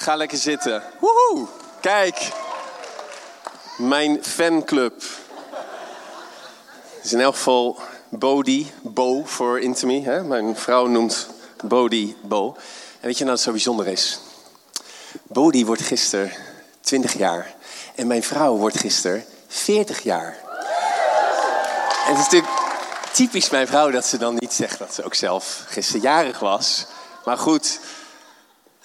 Ga lekker zitten. Woehoe! Kijk. Mijn fanclub. Is in elk geval Bodhi, Bo voor Intimi. Hè? Mijn vrouw noemt Bodhi Bo. En weet je nou wat zo bijzonder is? Bodhi wordt gisteren 20 jaar. En mijn vrouw wordt gisteren 40 jaar. En het is natuurlijk typisch mijn vrouw dat ze dan niet zegt dat ze ook zelf gisteren jarig was. Maar goed,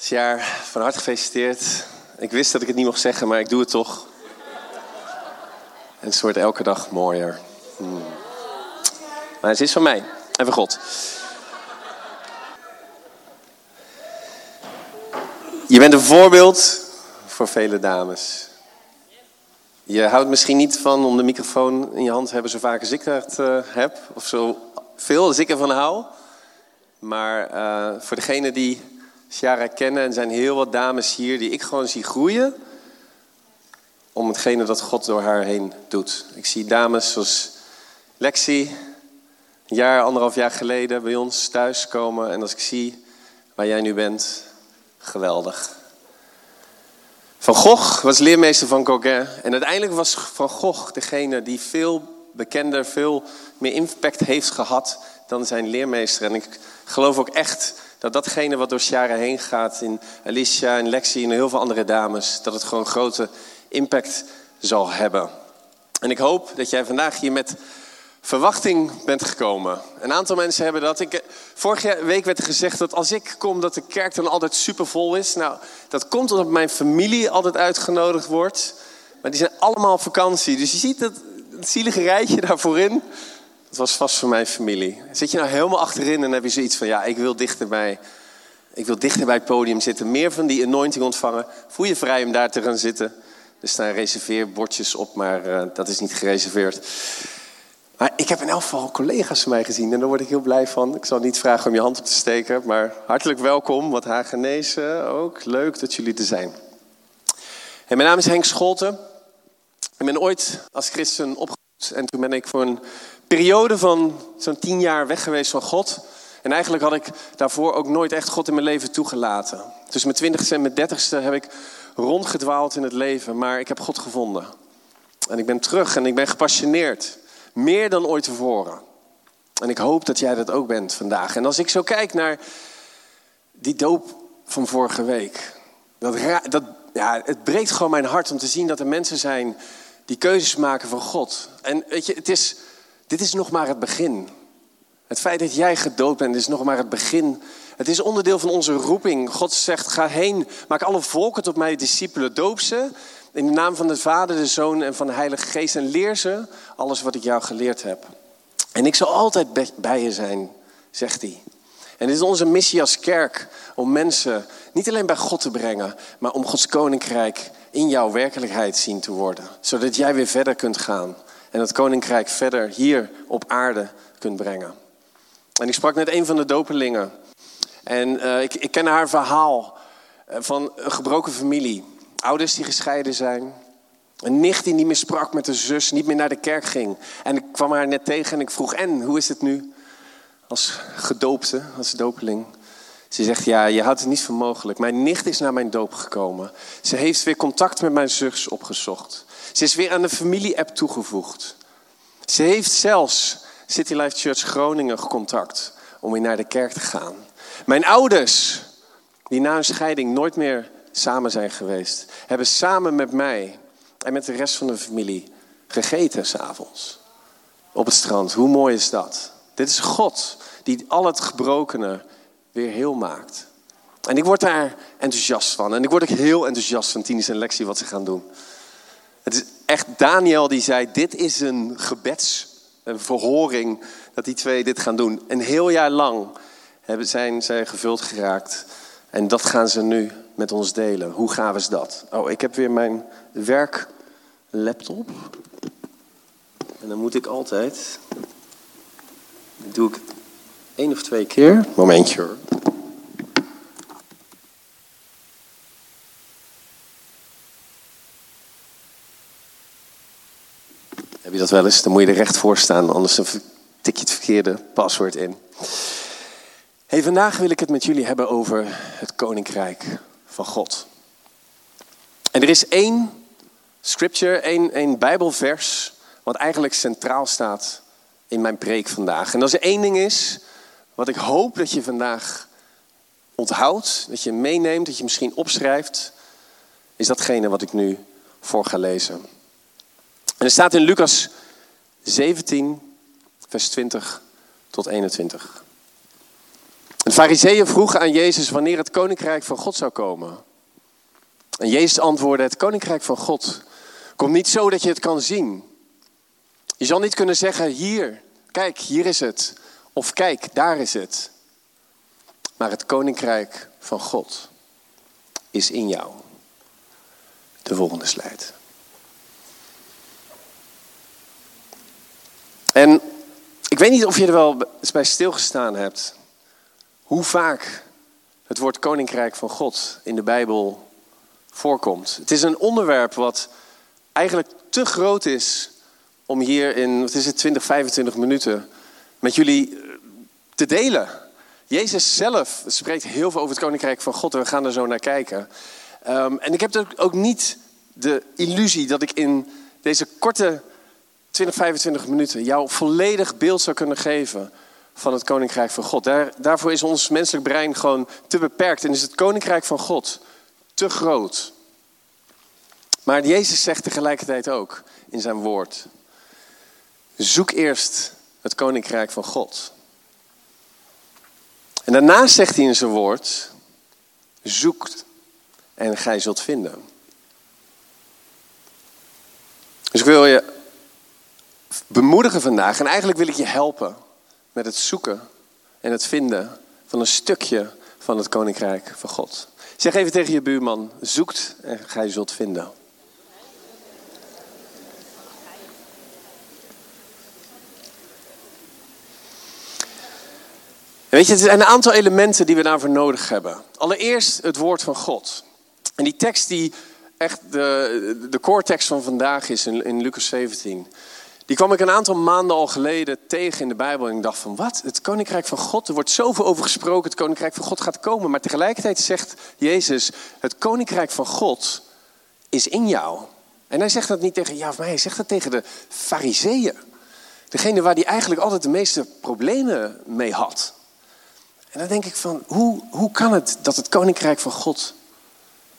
jaar van harte gefeliciteerd. Ik wist dat ik het niet mocht zeggen, maar ik doe het toch. En het wordt elke dag mooier. Hmm. Maar het is van mij en van God. Je bent een voorbeeld voor vele dames. Je houdt misschien niet van om de microfoon in je hand te hebben zo vaak als ik dat uh, heb. Of zo veel als ik ervan hou. Maar uh, voor degene die Shara kennen, en zijn heel wat dames hier die ik gewoon zie groeien. Om hetgene dat God door haar heen doet. Ik zie dames zoals Lexi, een jaar, anderhalf jaar geleden bij ons thuis komen. En als ik zie waar jij nu bent, geweldig. Van Gogh was leermeester van Gauguin. En uiteindelijk was Van Gogh degene die veel bekender, veel meer impact heeft gehad dan zijn leermeester. En ik geloof ook echt dat datgene wat door Shara heen gaat in Alicia en Lexi en heel veel andere dames, dat het gewoon grote impact zal hebben. En ik hoop dat jij vandaag hier met verwachting bent gekomen. Een aantal mensen hebben dat. Ik, vorige week werd er gezegd dat als ik kom, dat de kerk dan altijd supervol is. Nou, dat komt omdat mijn familie altijd uitgenodigd wordt. Maar die zijn allemaal op vakantie. Dus je ziet het zielige rijtje daar voorin. Dat was vast voor mijn familie. Zit je nou helemaal achterin en heb je zoiets van... ja, ik wil dichterbij, ik wil dichter bij het podium zitten. Meer van die anointing ontvangen. Voel je vrij om daar te gaan zitten. Er staan reserveerbordjes op, maar uh, dat is niet gereserveerd. Maar ik heb in elk geval collega's van mij gezien en daar word ik heel blij van. Ik zal niet vragen om je hand op te steken, maar hartelijk welkom. Wat Hagenezen ook. Leuk dat jullie er zijn. En mijn naam is Henk Scholten. Ik ben ooit als christen opgegroeid en toen ben ik voor een periode van zo'n tien jaar weg geweest van God. En eigenlijk had ik daarvoor ook nooit echt God in mijn leven toegelaten. Tussen mijn twintigste en mijn dertigste heb ik rondgedwaald in het leven, maar ik heb God gevonden. En ik ben terug en ik ben gepassioneerd. Meer dan ooit tevoren. En ik hoop dat jij dat ook bent vandaag. En als ik zo kijk naar die doop van vorige week. Dat, dat, ja, het breekt gewoon mijn hart om te zien dat er mensen zijn die keuzes maken van God. En weet je, het is, dit is nog maar het begin. Het feit dat jij gedoopt bent is nog maar het begin. Het is onderdeel van onze roeping. God zegt, ga heen, maak alle volken tot mij discipelen, doop ze. In de naam van de Vader, de Zoon en van de Heilige Geest. En leer ze alles wat ik jou geleerd heb. En ik zal altijd bij je zijn, zegt hij. En dit is onze missie als kerk. Om mensen niet alleen bij God te brengen, maar om Gods koninkrijk in jouw werkelijkheid zien te worden. Zodat jij weer verder kunt gaan. En het koninkrijk verder hier op aarde kunt brengen. En ik sprak net een van de dopelingen. En uh, ik, ik ken haar verhaal eh, van een gebroken familie. Ouders die gescheiden zijn. Een nicht die niet meer sprak met de zus, niet meer naar de kerk ging. En ik kwam haar net tegen en ik vroeg, en hoe is het nu? Als gedoopte, als dopeling. Ze zegt, ja, je houdt het niet voor mogelijk. Mijn nicht is naar mijn doop gekomen. Ze heeft weer contact met mijn zus opgezocht. Ze is weer aan de familie-app toegevoegd. Ze heeft zelfs City Life Church Groningen contact om weer naar de kerk te gaan. Mijn ouders, die na een scheiding nooit meer samen zijn geweest, hebben samen met mij en met de rest van de familie gegeten s'avonds. Op het strand. Hoe mooi is dat? Dit is God die al het gebrokene weer heel maakt. En ik word daar enthousiast van. En ik word ook heel enthousiast van Tieners en Lexie wat ze gaan doen. Het is echt Daniel die zei, dit is een gebedsverhoring dat die twee dit gaan doen. Een heel jaar lang zijn zij gevuld geraakt. En dat gaan ze nu met ons delen. Hoe gaaf is dat? Oh, ik heb weer mijn werklaptop. En dan moet ik altijd. Dat doe ik één of twee keer. Momentje hoor. Dat wel eens? Dan moet je er recht voor staan, anders tik je het verkeerde paswoord in. Hey, vandaag wil ik het met jullie hebben over het koninkrijk van God. En er is één scripture, één, één Bijbelvers, wat eigenlijk centraal staat in mijn preek vandaag. En als er één ding is, wat ik hoop dat je vandaag onthoudt, dat je meeneemt, dat je misschien opschrijft, is datgene wat ik nu voor ga lezen. En er staat in Lucas 17, vers 20 tot 21. Een fariseeën vroeg aan Jezus wanneer het koninkrijk van God zou komen. En Jezus antwoordde, het koninkrijk van God komt niet zo dat je het kan zien. Je zal niet kunnen zeggen, hier, kijk, hier is het. Of kijk, daar is het. Maar het koninkrijk van God is in jou. De volgende slide. En ik weet niet of je er wel eens bij stilgestaan hebt. Hoe vaak het woord koninkrijk van God in de Bijbel voorkomt. Het is een onderwerp wat eigenlijk te groot is om hier in, wat is het, 20, 25 minuten met jullie eh, te delen. Jezus zelf spreekt heel veel over het koninkrijk van God en we gaan er zo naar kijken. Um, en ik heb ook niet de illusie dat ik in deze korte 20, 25 minuten jou volledig beeld zou kunnen geven van het koninkrijk van God. Daar, daarvoor is ons menselijk brein gewoon te beperkt en is het koninkrijk van God te groot. Maar Jezus zegt tegelijkertijd ook in zijn woord: zoek eerst het koninkrijk van God. En daarna zegt hij in zijn woord: zoek en gij zult vinden. Dus ik wil je bemoedigen vandaag en eigenlijk wil ik je helpen met het zoeken en het vinden van een stukje van het koninkrijk van God. Zeg even tegen je buurman: zoekt en gij zult vinden. Weet je, er zijn een aantal elementen die we daarvoor nodig hebben. Allereerst het woord van God. En die tekst die echt de, de core tekst van vandaag is in, in Lucas 17. Die kwam ik een aantal maanden al geleden tegen in de Bijbel. En ik dacht van wat? Het koninkrijk van God. Er wordt zoveel over gesproken. Het koninkrijk van God gaat komen. Maar tegelijkertijd zegt Jezus: Het koninkrijk van God is in jou. En hij zegt dat niet tegen jou of mij. Hij zegt dat tegen de fariseeën. Degene waar hij eigenlijk altijd de meeste problemen mee had. En dan denk ik van, hoe, hoe kan het dat het koninkrijk van God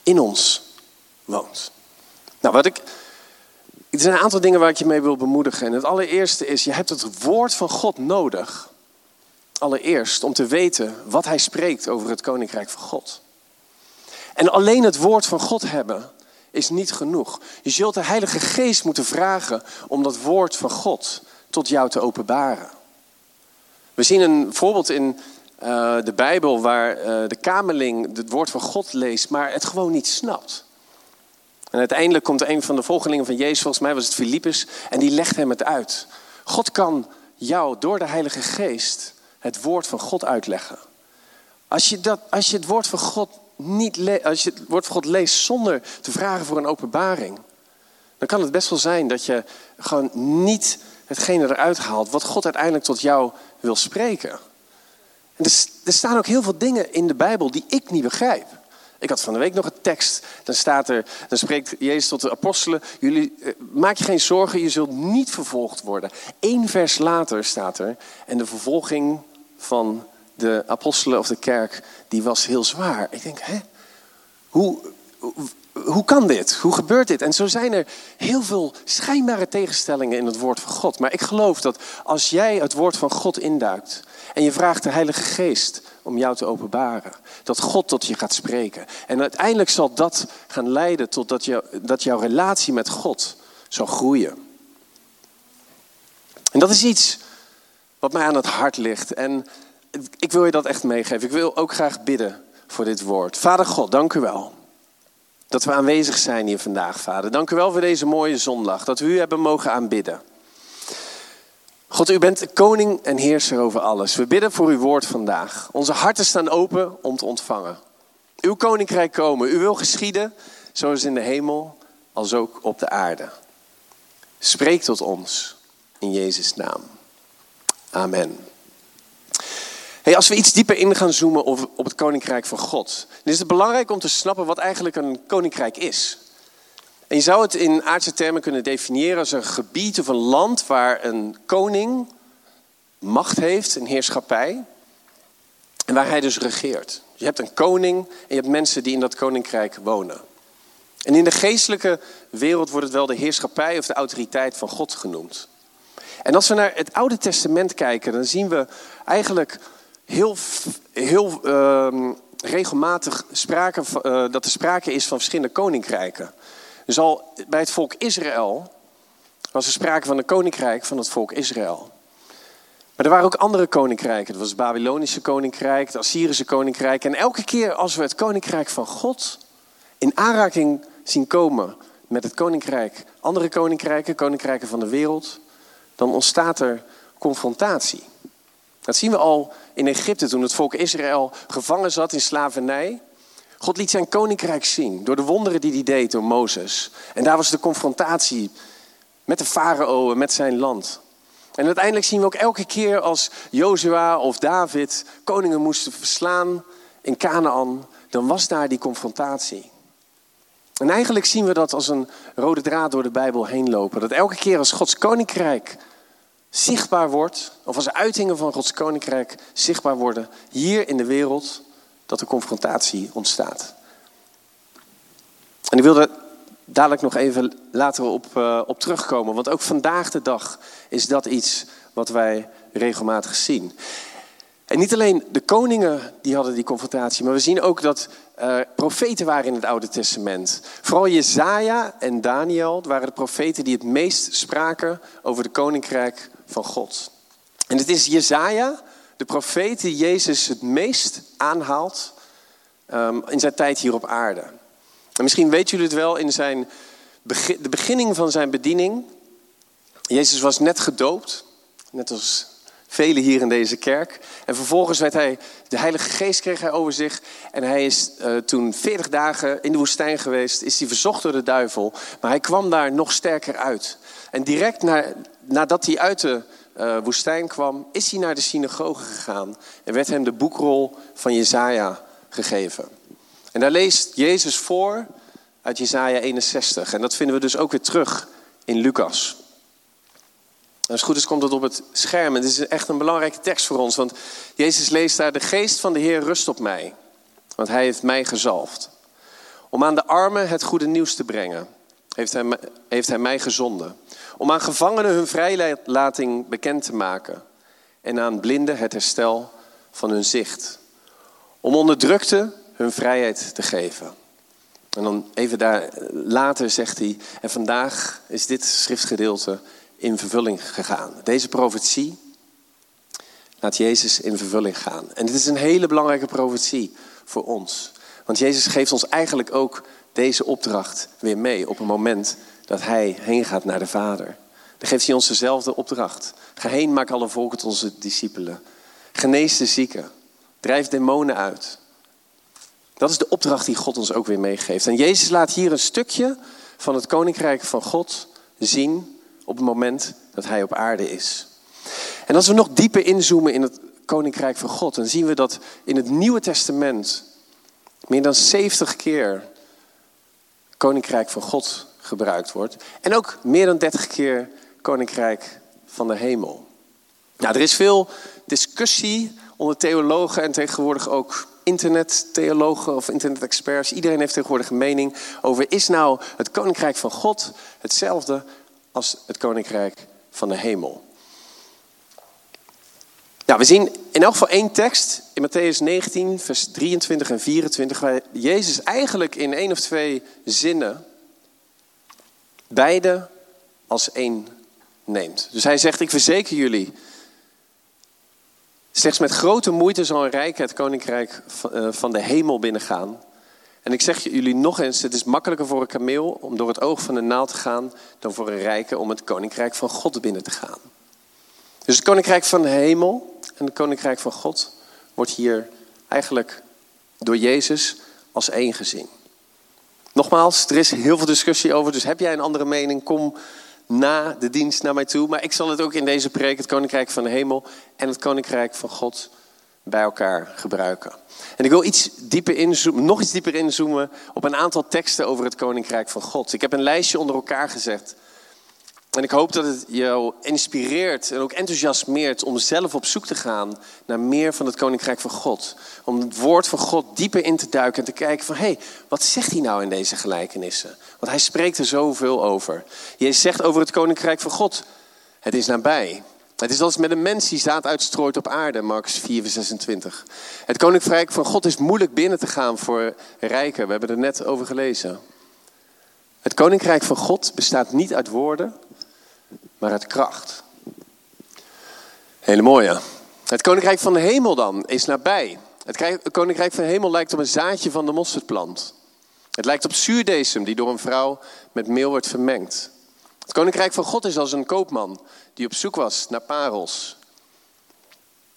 in ons woont? Nou, wat ik, er zijn een aantal dingen waar ik je mee wil bemoedigen. En het allereerste is, je hebt het woord van God nodig. Allereerst om te weten wat hij spreekt over het koninkrijk van God. En alleen het woord van God hebben is niet genoeg. Je zult de Heilige Geest moeten vragen om dat woord van God tot jou te openbaren. We zien een voorbeeld in uh, de Bijbel waar uh, de kamerling het woord van God leest, maar het gewoon niet snapt. En uiteindelijk komt een van de volgelingen van Jezus, volgens mij was het Filippus, en die legt hem het uit. God kan jou door de Heilige Geest het woord van God uitleggen. Als je, dat, als je het woord van God niet als je het woord van God leest zonder te vragen voor een openbaring, dan kan het best wel zijn dat je gewoon niet hetgene eruit haalt wat God uiteindelijk tot jou wil spreken. En er, staan ook heel veel dingen in de Bijbel die ik niet begrijp. Ik had van de week nog een tekst. Dan staat er, dan spreekt Jezus tot de apostelen. Jullie, eh, maak je geen zorgen, je zult niet vervolgd worden. Eén vers later staat er. En de vervolging van de apostelen of de kerk, die was heel zwaar. Ik denk, hè? Hoe, hoe kan dit? Hoe gebeurt dit? En zo zijn er heel veel schijnbare tegenstellingen in het woord van God. Maar ik geloof dat als jij het woord van God induikt en je vraagt de Heilige Geest om jou te openbaren, dat God tot je gaat spreken. En uiteindelijk zal dat gaan leiden tot dat, je, dat jouw relatie met God zal groeien. En dat is iets wat mij aan het hart ligt. En ik wil je dat echt meegeven. Ik wil ook graag bidden voor dit woord. Vader God, dank u wel. Dat we aanwezig zijn hier vandaag, Vader. Dank u wel voor deze mooie zondag. Dat we u hebben mogen aanbidden. God, u bent koning en heerser over alles. We bidden voor uw woord vandaag. Onze harten staan open om te ontvangen. Uw koninkrijk komen. U wil geschieden, zoals in de hemel, als ook op de aarde. Spreek tot ons in Jezus' naam. Amen. Hey, als we iets dieper in gaan zoomen op, op het koninkrijk van God, dan is het belangrijk om te snappen wat eigenlijk een koninkrijk is. En je zou het in aardse termen kunnen definiëren als een gebied of een land waar een koning macht heeft, een heerschappij, en waar hij dus regeert. Je hebt een koning en je hebt mensen die in dat koninkrijk wonen. En in de geestelijke wereld wordt het wel de heerschappij of de autoriteit van God genoemd. En als we naar het Oude Testament kijken, dan zien we eigenlijk heel, heel uh, regelmatig sprake, uh, dat er sprake is van verschillende koninkrijken. Dus al bij het volk Israël was er sprake van een koninkrijk van het volk Israël. Maar er waren ook andere koninkrijken. Er was het Babylonische koninkrijk, het Assyrische koninkrijk. En elke keer als we het koninkrijk van God in aanraking zien komen met het koninkrijk, andere koninkrijken, koninkrijken van de wereld, dan ontstaat er confrontatie. Dat zien we al in Egypte toen het volk Israël gevangen zat in slavernij. God liet zijn koninkrijk zien door de wonderen die hij deed door Mozes. En daar was de confrontatie met de farao en met zijn land. En uiteindelijk zien we ook elke keer als Jozua of David koningen moesten verslaan in Canaan, dan was daar die confrontatie. En eigenlijk zien we dat als een rode draad door de Bijbel heen lopen. Dat elke keer als Gods koninkrijk zichtbaar wordt, of als uitingen van Gods koninkrijk zichtbaar worden hier in de wereld, dat er confrontatie ontstaat. En ik wilde dadelijk nog even later op, uh, op terugkomen, want ook vandaag de dag is dat iets wat wij regelmatig zien. En niet alleen de koningen die hadden die confrontatie, maar we zien ook dat uh, profeten waren in het Oude Testament. Vooral Jezaja en Daniel waren de profeten die het meest spraken over de koninkrijk van God. En het is Jezaja, de profeet, die Jezus het meest aanhaalt um, in zijn tijd hier op aarde. En misschien weten jullie het wel in zijn de beginning van zijn bediening. Jezus was net gedoopt, net als velen hier in deze kerk. En vervolgens werd hij, de Heilige Geest kreeg hij over zich. En hij is uh, toen 40 dagen in de woestijn geweest, is hij verzocht door de duivel. Maar hij kwam daar nog sterker uit. En direct na, nadat hij uit de uh, woestijn kwam, is hij naar de synagoge gegaan. En werd hem de boekrol van Jezaja gegeven. En daar leest Jezus voor uit Jezaja 61. En dat vinden we dus ook weer terug in Lucas. Als het goed is, komt het op het scherm. En dit is echt een belangrijke tekst voor ons. Want Jezus leest daar: De geest van de Heer rust op mij. Want hij heeft mij gezalfd. Om aan de armen het goede nieuws te brengen, heeft hij, heeft hij mij gezonden. Om aan gevangenen hun vrijlating bekend te maken. En aan blinden het herstel van hun zicht. Om onderdrukte hun vrijheid te geven. En dan even daar later zegt hij: En vandaag is dit schriftgedeelte in vervulling gegaan. Deze profetie laat Jezus in vervulling gaan. En dit is een hele belangrijke profetie voor ons. Want Jezus geeft ons eigenlijk ook deze opdracht weer mee op een moment dat Hij heen gaat naar de Vader. Dan geeft hij ons dezelfde opdracht. Ga heen, maak alle volken tot onze discipelen. Genees de zieken. Drijf demonen uit. Dat is de opdracht die God ons ook weer meegeeft. En Jezus laat hier een stukje van het koninkrijk van God zien op het moment dat hij op aarde is. En als we nog dieper inzoomen in het koninkrijk van God, dan zien we dat in het Nieuwe Testament meer dan 70 keer koninkrijk van God gebruikt wordt. En ook meer dan 30 keer koninkrijk van de hemel. Nou, er is veel discussie onder theologen en tegenwoordig ook internettheologen of internet-experts. Iedereen heeft tegenwoordig een mening over: is nou het koninkrijk van God hetzelfde als het koninkrijk van de hemel. Ja, we zien in elk geval één tekst in Matthäus 19, vers 23 en 24, waar Jezus eigenlijk in één of twee zinnen beide als één neemt. Dus hij zegt, ik verzeker jullie, slechts met grote moeite zal een rijk het koninkrijk van de hemel binnengaan. En ik zeg jullie nog eens, het is makkelijker voor een kameel om door het oog van een naald te gaan dan voor een rijke om het koninkrijk van God binnen te gaan. Dus het koninkrijk van de hemel en het koninkrijk van God wordt hier eigenlijk door Jezus als één gezien. Nogmaals, er is heel veel discussie over, dus heb jij een andere mening, kom na de dienst naar mij toe. Maar ik zal het ook in deze preek, het koninkrijk van de hemel en het koninkrijk van God, bij elkaar gebruiken. En ik wil iets dieper inzoomen, nog iets dieper inzoomen op een aantal teksten over het Koninkrijk van God. Ik heb een lijstje onder elkaar gezet. En ik hoop dat het jou inspireert en ook enthousiasmeert om zelf op zoek te gaan naar meer van het Koninkrijk van God. Om het woord van God dieper in te duiken en te kijken van, hé, hey, wat zegt hij nou in deze gelijkenissen? Want hij spreekt er zoveel over. Jezus zegt over het Koninkrijk van God, het is nabij. Het is als met een mens die zaad uitstrooit op aarde, Marcus 4, vers 26. Het koninkrijk van God is moeilijk binnen te gaan voor rijken. We hebben er net over gelezen. Het koninkrijk van God bestaat niet uit woorden, maar uit kracht. Hele mooie. Het koninkrijk van de hemel dan is nabij. Het koninkrijk van de hemel lijkt op een zaadje van de mosterdplant. Het lijkt op zuurdesem die door een vrouw met meel wordt vermengd. Het koninkrijk van God is als een koopman die op zoek was naar parels.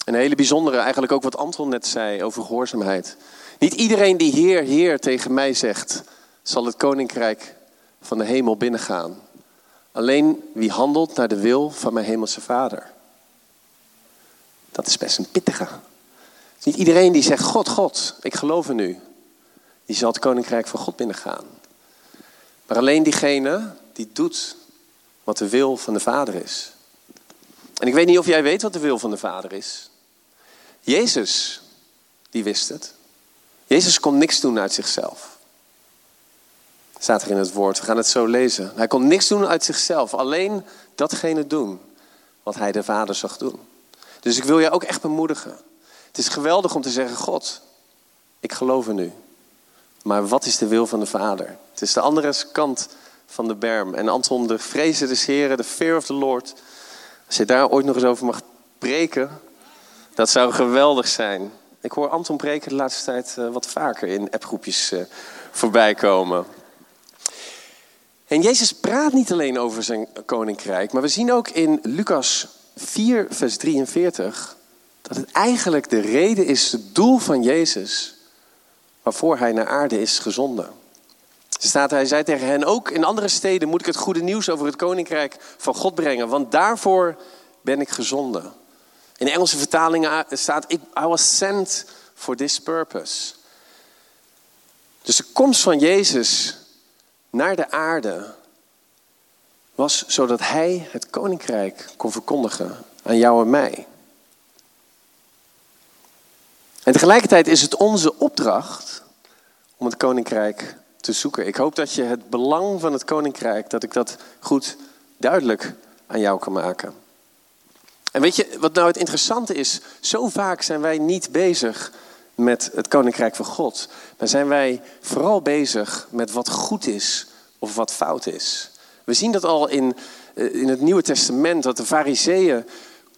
Een hele bijzondere, eigenlijk ook wat Anton net zei over gehoorzaamheid. Niet iedereen die Heer, Heer tegen mij zegt, zal het koninkrijk van de hemel binnengaan. Alleen wie handelt naar de wil van mijn hemelse Vader. Dat is best een pittige. niet iedereen die zegt, God, God, ik geloof in u. Die zal het koninkrijk van God binnengaan. Maar alleen diegene die doet wat de wil van de Vader is. En ik weet niet of jij weet wat de wil van de Vader is. Jezus, die wist het. Jezus kon niks doen uit zichzelf. Staat er in het woord, we gaan het zo lezen. Hij kon niks doen uit zichzelf, alleen datgene doen wat hij de Vader zag doen. Dus ik wil je ook echt bemoedigen. Het is geweldig om te zeggen, God, ik geloof in u. Maar wat is de wil van de Vader? Het is de andere kant van de berm. En Anton, de vrezen des Heren, de fear of the Lord. Als je daar ooit nog eens over mag preken, dat zou geweldig zijn. Ik hoor Anton preken de laatste tijd eh, wat vaker in appgroepjes uh, voorbij komen. En Jezus praat niet alleen over zijn koninkrijk, maar we zien ook in Lucas 4, vers 43, dat het eigenlijk de reden is, het doel van Jezus, waarvoor hij naar aarde is gezonden. Staat, hij zei tegen hen, ook in andere steden moet ik het goede nieuws over het koninkrijk van God brengen, want daarvoor ben ik gezonden. In de Engelse vertalingen staat, I was sent for this purpose. Dus de komst van Jezus naar de aarde was zodat hij het koninkrijk kon verkondigen aan jou en mij. En tegelijkertijd is het onze opdracht om het koninkrijk te zoeken. Ik hoop dat je het belang van het koninkrijk, dat ik dat goed duidelijk aan jou kan maken. En weet je wat nou het interessante is? Zo vaak zijn wij niet bezig met het koninkrijk van God. Maar zijn wij vooral bezig met wat goed is of wat fout is. We zien dat al in, eh, in het Nieuwe Testament, dat de fariseeën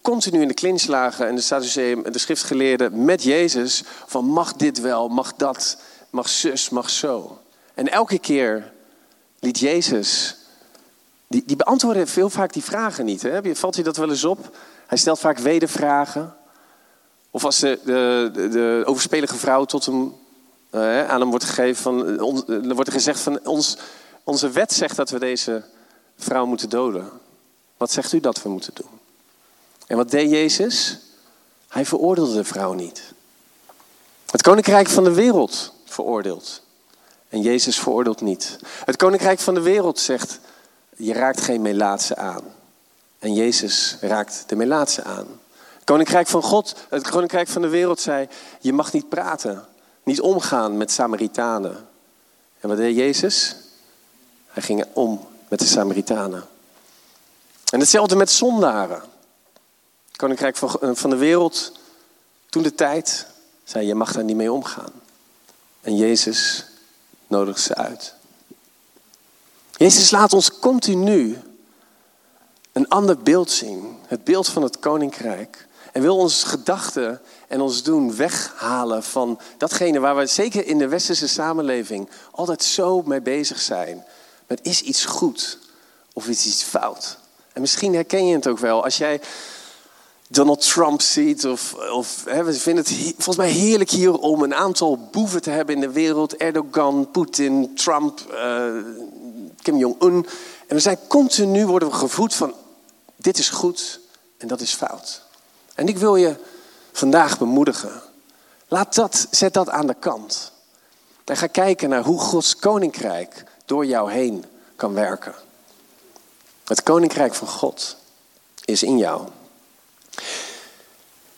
continu in de clinch lagen en de Sadduceeën, de schriftgeleerden met Jezus, van mag dit wel, mag dat, mag zus, mag zo. En elke keer liet Jezus, die, die beantwoordde veel vaak die vragen niet. Hè? Valt je dat wel eens op? Hij stelt vaak wedervragen. Of als de, de, de overspelige vrouw tot hem, uh, aan hem wordt gegeven, van, on, er wordt er gezegd van ons, onze wet zegt dat we deze vrouw moeten doden. Wat zegt u dat we moeten doen? En wat deed Jezus? Hij veroordeelde de vrouw niet. Het koninkrijk van de wereld veroordeelt. En Jezus veroordeelt niet. Het koninkrijk van de wereld zegt, je raakt geen melaatse aan. En Jezus raakt de melaatse aan. Koninkrijk van God, het koninkrijk van de wereld zei, je mag niet praten, niet omgaan met Samaritanen. En wat deed Jezus? Hij ging om met de Samaritanen. En hetzelfde met zondaren. Het koninkrijk van, van de wereld, toen de tijd, zei je mag daar niet mee omgaan. En Jezus nodigt ze uit. Jezus laat ons continu een ander beeld zien. Het beeld van het koninkrijk. En wil ons gedachten en ons doen weghalen van datgene waar we zeker in de westerse samenleving altijd zo mee bezig zijn. Met is iets goed of is iets fout? En misschien herken je het ook wel als jij Donald Trump ziet. Of, of we vinden het volgens mij heerlijk hier om een aantal boeven te hebben in de wereld. Erdogan, Poetin, Trump, uh, Kim Jong-un. En we zijn continu worden we gevoed van dit is goed en dat is fout. En ik wil je vandaag bemoedigen. Laat dat, zet dat aan de kant. En ga kijken naar hoe Gods koninkrijk door jou heen kan werken. Het koninkrijk van God is in jou.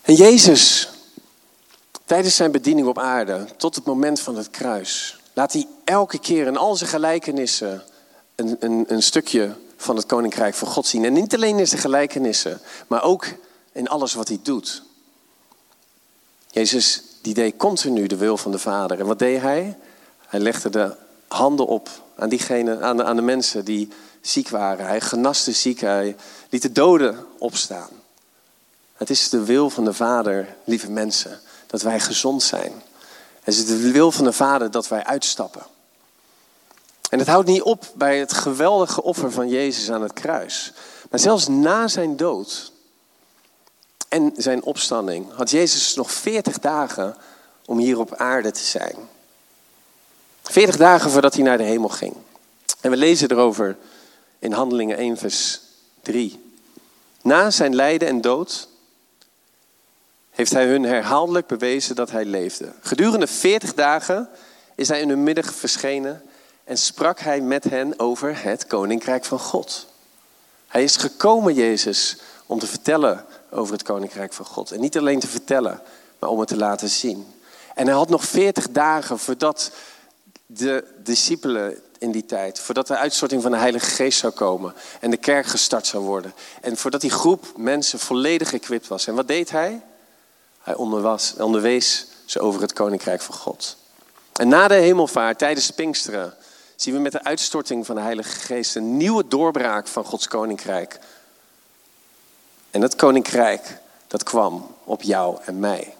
En Jezus, tijdens zijn bediening op aarde, tot het moment van het kruis, laat hij elke keer in al zijn gelijkenissen een, een, een stukje van het koninkrijk van God zien. En niet alleen in zijn gelijkenissen, maar ook in alles wat hij doet. Jezus deed continu de wil van de Vader. En wat deed hij? Hij legde de handen op aan, diegene, aan, de, aan de mensen die ziek waren. Hij genas de zieken, hij liet de doden opstaan. Het is de wil van de Vader, lieve mensen, dat wij gezond zijn. Het is de wil van de Vader dat wij uitstappen. En het houdt niet op bij het geweldige offer van Jezus aan het kruis. Maar zelfs na zijn dood en zijn opstanding had Jezus nog 40 dagen om hier op aarde te zijn. 40 dagen voordat hij naar de hemel ging. En we lezen erover in Handelingen 1, vers 3. Na zijn lijden en dood heeft hij hun herhaaldelijk bewezen dat hij leefde. Gedurende 40 dagen is hij in hun midden verschenen en sprak hij met hen over het koninkrijk van God. Hij is gekomen, Jezus, om te vertellen over het koninkrijk van God. En niet alleen te vertellen, maar om het te laten zien. En hij had nog 40 dagen voordat de discipelen in die tijd, voordat de uitstorting van de Heilige Geest zou komen en de kerk gestart zou worden. En voordat die groep mensen volledig equipt was. En wat deed hij? Hij onderwas, onderwees ze over het koninkrijk van God. En na de hemelvaart, tijdens Pinksteren, zien we met de uitstorting van de Heilige Geest een nieuwe doorbraak van Gods koninkrijk. En dat koninkrijk, dat kwam op jou en mij.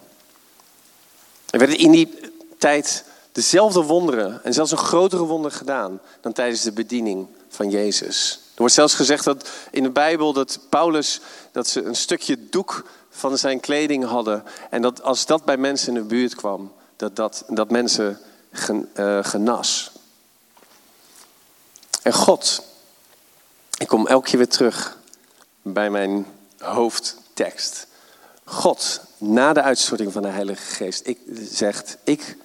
Er werden in die tijd dezelfde wonderen en zelfs een grotere wonder gedaan dan tijdens de bediening van Jezus. Er wordt zelfs gezegd dat in de Bijbel dat Paulus dat ze een stukje doek van zijn kleding hadden en dat als dat bij mensen in de buurt kwam, dat, dat, dat mensen uh, genas. En God, ik kom elke keer weer terug bij mijn hoofdtekst. God, na de uitstorting van de Heilige Geest, ik, zegt, ik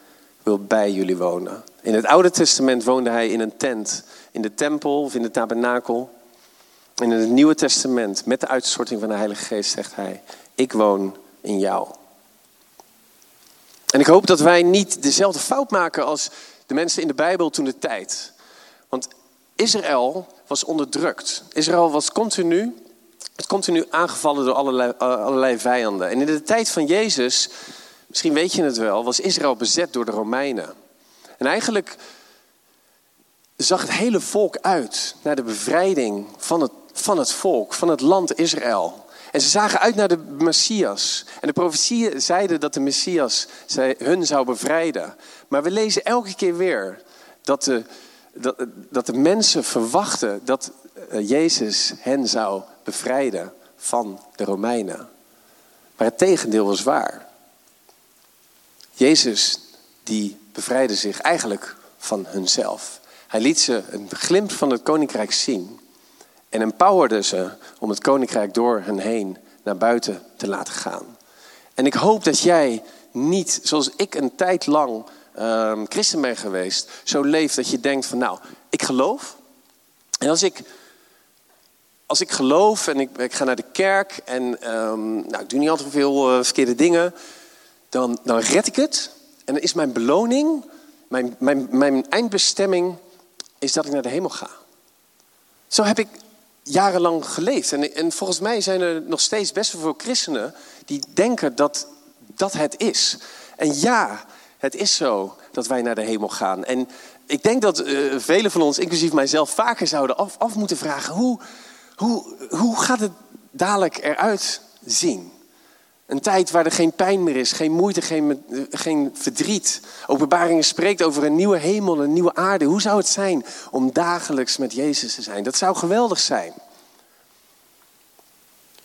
wil bij jullie wonen. In het Oude Testament woonde hij in een tent, in de tempel of in de tabernakel. En in het Nieuwe Testament, met de uitstorting van de Heilige Geest, zegt hij, ik woon in jou. En ik hoop dat wij niet dezelfde fout maken als de mensen in de Bijbel toen de tijd. Want Israël was onderdrukt. Israël was continu, het continu aangevallen door allerlei, allerlei vijanden. En in de tijd van Jezus, misschien weet je het wel, was Israël bezet door de Romeinen. En eigenlijk zag het hele volk uit naar de bevrijding van het, van het volk, van het land Israël. En ze zagen uit naar de Messias. En de profetieën zeiden dat de Messias hun zou bevrijden. Maar we lezen elke keer weer dat de, dat, dat de mensen verwachten dat eh, Jezus hen zou bevrijden van de Romeinen. Maar het tegendeel was waar. Jezus die bevrijdde zich eigenlijk van hunzelf. Hij liet ze een glimp van het koninkrijk zien en empowerde ze om het koninkrijk door hen heen naar buiten te laten gaan. En ik hoop dat jij niet, zoals ik een tijd lang um, christen ben geweest, zo leeft dat je denkt van nou, ik geloof. En als ik, als ik geloof en ik, ik ga naar de kerk en um, nou, ik doe niet altijd veel uh, verkeerde dingen, dan, dan red ik het. En dan is mijn beloning, mijn, mijn, mijn eindbestemming, is dat ik naar de hemel ga. Zo heb ik jarenlang geleefd. En, en volgens mij zijn er nog steeds best wel veel christenen die denken dat dat het is. En ja, het is zo dat wij naar de hemel gaan. En ik denk dat uh, velen van ons, inclusief mijzelf, vaker zouden af, af moeten vragen: hoe, hoe, hoe gaat het dadelijk eruit zien? Een tijd waar er geen pijn meer is, geen moeite, geen, geen verdriet. Openbaringen spreekt over een nieuwe hemel, een nieuwe aarde. Hoe zou het zijn om dagelijks met Jezus te zijn? Dat zou geweldig zijn.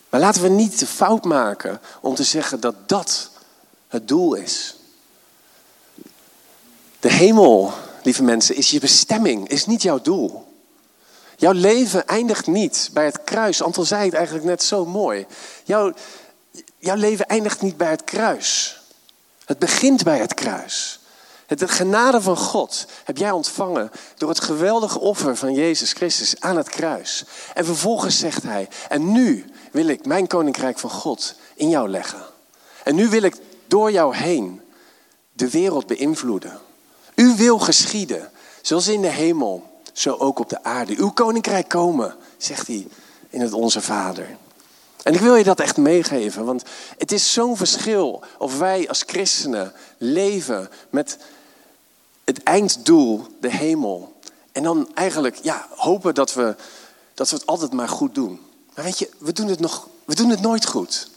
Maar laten we niet de fout maken om te zeggen dat dat het doel is. De hemel, lieve mensen, is je bestemming, is niet jouw doel. Jouw leven eindigt niet bij het kruis. Anton zei het eigenlijk net zo mooi. Jouw, jouw leven eindigt niet bij het kruis. Het begint bij het kruis. Het genade van God heb jij ontvangen door het geweldige offer van Jezus Christus aan het kruis. En vervolgens zegt hij, en nu wil ik mijn koninkrijk van God in jou leggen. En nu wil ik door jou heen de wereld beïnvloeden. U wil geschieden, zoals in de hemel, zo ook op de aarde. Uw koninkrijk komen, zegt hij in het Onze Vader. En ik wil je dat echt meegeven, want het is zo'n verschil of wij als christenen leven met het einddoel, de hemel. En dan eigenlijk ja, hopen dat we, dat we het altijd maar goed doen. Maar weet je, we doen het, nog, we doen het nooit goed.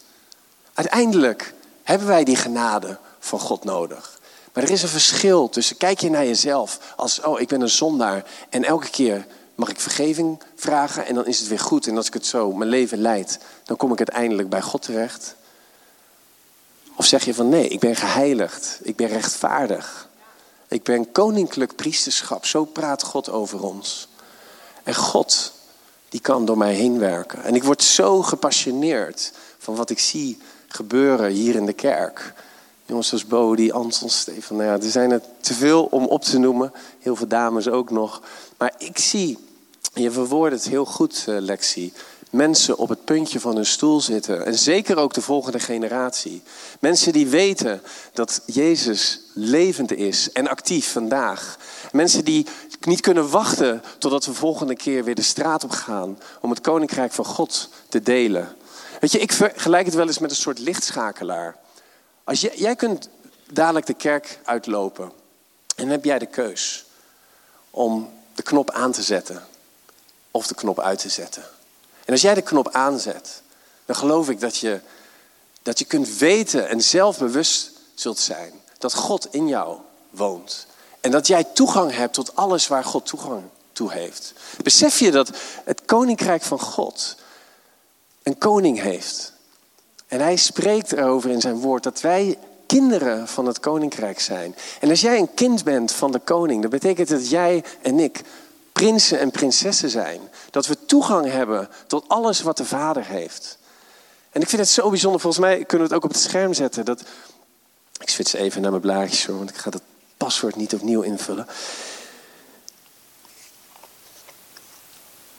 Uiteindelijk hebben wij die genade van God nodig. Maar er is een verschil tussen, kijk je naar jezelf als, oh ik ben een zondaar en elke keer mag ik vergeving vragen en dan is het weer goed. En als ik het zo mijn leven leid, dan kom ik uiteindelijk bij God terecht. Of zeg je van nee, ik ben geheiligd, ik ben rechtvaardig. Ik ben koninklijk priesterschap, zo praat God over ons. En God, die kan door mij heen werken. En ik word zo gepassioneerd van wat ik zie gebeuren hier in de kerk. Jongens zoals Bodie, Anton, Stefan. Nou ja, er zijn er te veel om op te noemen. Heel veel dames ook nog. Maar ik zie, je verwoordt het heel goed, uh, Lexi. Mensen op het puntje van hun stoel zitten. En zeker ook de volgende generatie. Mensen die weten dat Jezus levend is en actief vandaag. Mensen die niet kunnen wachten totdat we volgende keer weer de straat op gaan. Om het koninkrijk van God te delen. Weet je, ik vergelijk het wel eens met een soort lichtschakelaar. Als jij, jij kunt dadelijk de kerk uitlopen. En dan heb jij de keus om de knop aan te zetten of de knop uit te zetten. En als jij de knop aanzet, dan geloof ik dat je, dat je kunt weten en zelfbewust zult zijn dat God in jou woont. En dat jij toegang hebt tot alles waar God toegang toe heeft. Besef je dat het koninkrijk van God een koning heeft. En hij spreekt erover in zijn woord dat wij kinderen van het koninkrijk zijn. En als jij een kind bent van de koning, dan betekent dat jij en ik prinsen en prinsessen zijn. Dat we toegang hebben tot alles wat de Vader heeft. En ik vind het zo bijzonder, volgens mij kunnen we het ook op het scherm zetten. Dat... Ik switch even naar mijn blaadjes hoor, want ik ga dat paswoord niet opnieuw invullen.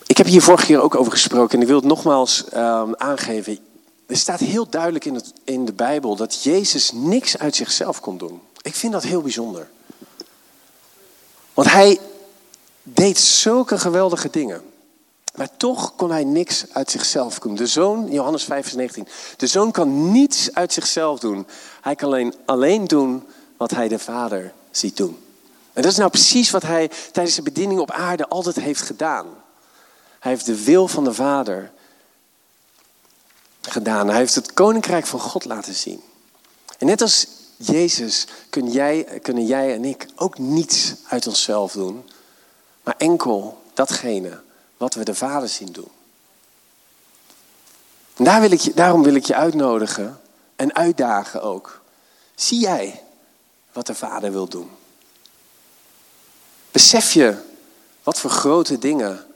Ik heb hier vorige keer ook over gesproken en ik wil het nogmaals um, aangeven. Er staat heel duidelijk in, het, in de Bijbel dat Jezus niks uit zichzelf kon doen. Ik vind dat heel bijzonder. Want hij deed zulke geweldige dingen. Maar toch kon hij niks uit zichzelf doen. De zoon, Johannes 5, vers 19. De zoon kan niets uit zichzelf doen. Hij kan alleen, alleen doen wat hij de vader ziet doen. En dat is nou precies wat hij tijdens de bediening op aarde altijd heeft gedaan. Hij heeft de wil van de vader gedaan. Hij heeft het koninkrijk van God laten zien. En net als Jezus kun jij, kunnen jij en ik ook niets uit onszelf doen, maar enkel datgene wat we de Vader zien doen. En daar wil ik je, daarom wil ik je uitnodigen en uitdagen ook. Zie jij wat de Vader wil doen? Besef je wat voor grote dingen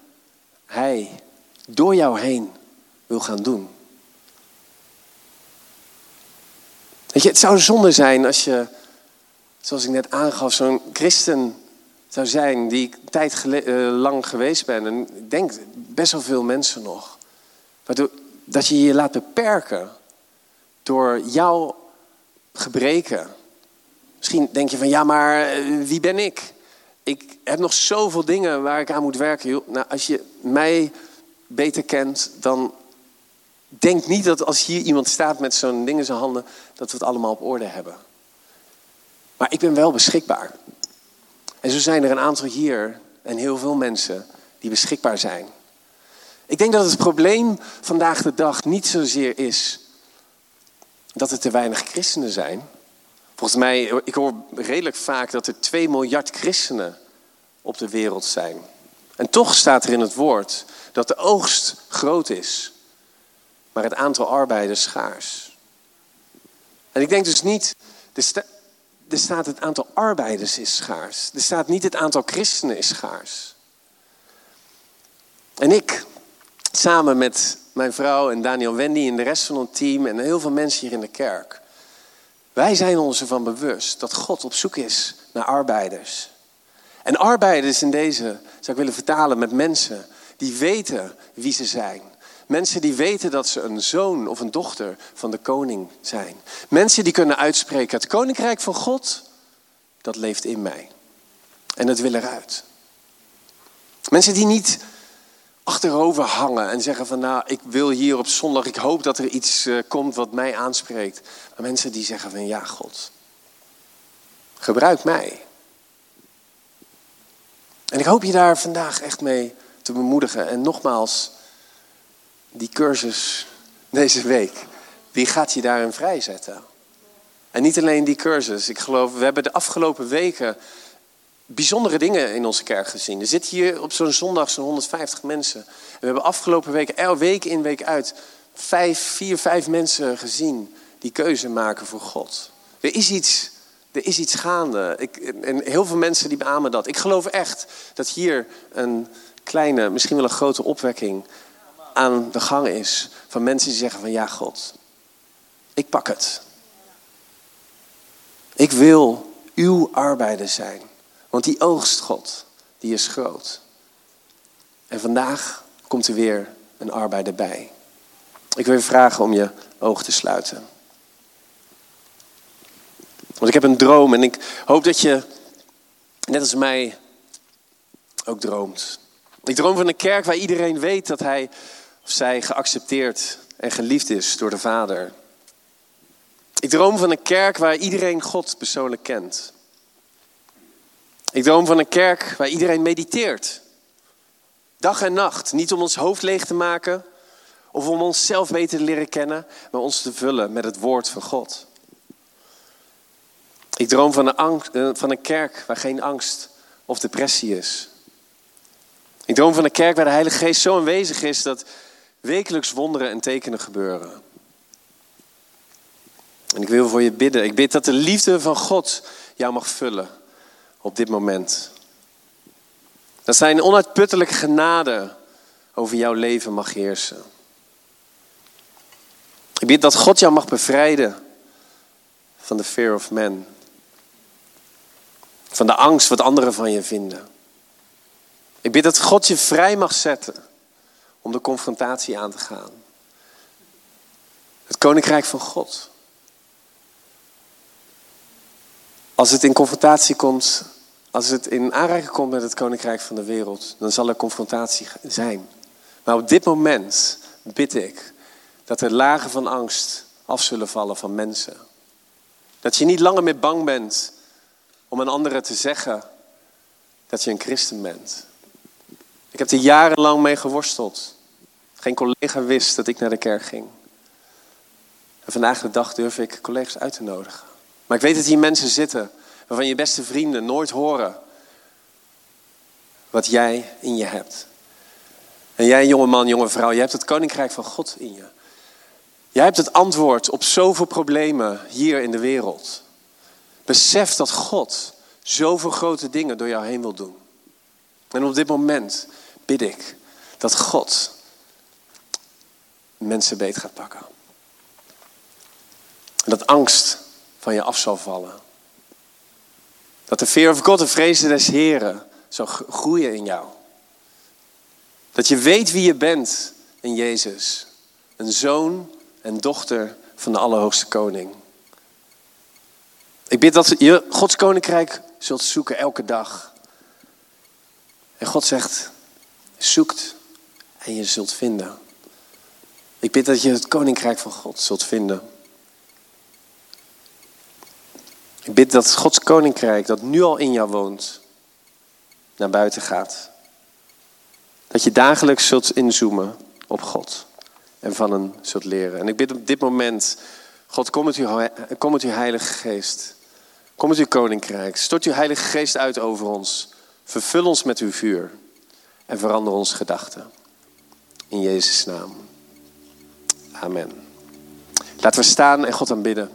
Hij door jou heen wil gaan doen? Weet je, het zou zonde zijn als je, zoals ik net aangaf, zo'n christen zou zijn die ik tijd uh, lang geweest ben. En ik denk best wel veel mensen nog. Waardoor, dat je je laat beperken door jouw gebreken. Misschien denk je van, ja, maar eh, wie ben ik? Ik heb nog zoveel dingen waar ik aan moet werken. Nou, als je mij beter kent, dan denk niet dat als hier iemand staat met zo'n ding in zijn handen, dat we het allemaal op orde hebben. Maar ik ben wel beschikbaar. En zo zijn er een aantal hier en heel veel mensen die beschikbaar zijn. Ik denk dat het probleem vandaag de dag niet zozeer is dat er te weinig christenen zijn. Volgens mij, ik hoor redelijk vaak dat er 2 miljard christenen op de wereld zijn. En toch staat er in het woord dat de oogst groot is maar het aantal arbeiders schaars. En ik denk dus niet, er, staat het aantal arbeiders is schaars. Er staat niet het aantal christenen is schaars. En ik, samen met mijn vrouw en Daniel Wendy en de rest van ons team en heel veel mensen hier in de kerk. Wij zijn ons ervan bewust dat God op zoek is naar arbeiders. En arbeiders in deze zou ik willen vertalen met mensen die weten wie ze zijn. Mensen die weten dat ze een zoon of een dochter van de koning zijn. Mensen die kunnen uitspreken: Het koninkrijk van God, dat leeft in mij. En het wil eruit. Mensen die niet achterover hangen en zeggen van nou, ik wil hier op zondag, ik hoop dat er iets eh, komt wat mij aanspreekt. Maar mensen die zeggen van ja, God, gebruik mij. En ik hoop je daar vandaag echt mee te bemoedigen. En nogmaals, die cursus deze week, die gaat je daarin vrijzetten. En niet alleen die cursus. Ik geloof, we hebben de afgelopen weken bijzondere dingen in onze kerk gezien. Er zit hier op zo'n zondag zo'n 150 mensen. En we hebben afgelopen weken, elke week in, week uit, vijf, vier, vijf mensen gezien die keuze maken voor God. Er is iets, er is iets gaande. Ik, en heel veel mensen die beamen dat. Ik geloof echt dat hier een kleine, misschien wel een grote opwekking aan de gang is. Van mensen die zeggen van ja God, ik pak het. Ik wil uw arbeider zijn. Want die oogst God, die is groot. En vandaag komt er weer een arbeider bij. Ik wil je vragen om je oog te sluiten. Want ik heb een droom en ik hoop dat je, net als mij, ook droomt. Ik droom van een kerk waar iedereen weet dat hij of zij geaccepteerd en geliefd is door de Vader. Ik droom van een kerk waar iedereen God persoonlijk kent. Ik droom van een kerk waar iedereen mediteert. Dag en nacht. Niet om ons hoofd leeg te maken of om onszelf beter te leren kennen, maar ons te vullen met het woord van God. Ik droom van een, eh, van een kerk waar geen angst of depressie is. Ik droom van een kerk waar de Heilige Geest zo aanwezig is dat wekelijks wonderen en tekenen gebeuren. En ik wil voor je bidden. Ik bid dat de liefde van God jou mag vullen op dit moment. Dat zijn onuitputtelijke genade over jouw leven mag heersen. Ik bid dat God jou mag bevrijden van de fear of man. Van de angst wat anderen van je vinden. Ik bid dat God je vrij mag zetten om de confrontatie aan te gaan. Het koninkrijk van God. Als het in confrontatie komt, als het in aanraking komt met het koninkrijk van de wereld, dan zal er confrontatie zijn. Maar op dit moment bid ik dat er lagen van angst af zullen vallen van mensen. Dat je niet langer meer bang bent om een andere te zeggen dat je een christen bent. Ik heb er jarenlang mee geworsteld. Geen collega wist dat ik naar de kerk ging. En vandaag de dag durf ik collega's uit te nodigen. Maar ik weet dat hier mensen zitten waarvan je beste vrienden nooit horen wat jij in je hebt. En jij, jonge man, jonge vrouw, jij hebt het koninkrijk van God in je. Jij hebt het antwoord op zoveel problemen hier in de wereld. Besef dat God zoveel grote dingen door jou heen wil doen. En op dit moment bid ik dat God mensen beet gaat pakken. En dat angst van je af zal vallen. Dat de fear of God, de vrezen des Heren, zal groeien in jou. Dat je weet wie je bent in Jezus. Een zoon en dochter van de Allerhoogste Koning. Ik bid dat je Gods Koninkrijk zult zoeken elke dag. En God zegt, zoekt en je zult vinden. Ik bid dat je het Koninkrijk van God zult vinden. Ik bid dat Gods koninkrijk, dat nu al in jou woont, naar buiten gaat. Dat je dagelijks zult inzoomen op God en van hem zult leren. En ik bid op dit moment, God, kom met uw, kom met Heilige Geest. Kom met uw koninkrijk. Stort uw Heilige Geest uit over ons. Vervul ons met uw vuur en verander onze gedachten. In Jezus' naam. Amen. Laten we staan en God aanbidden.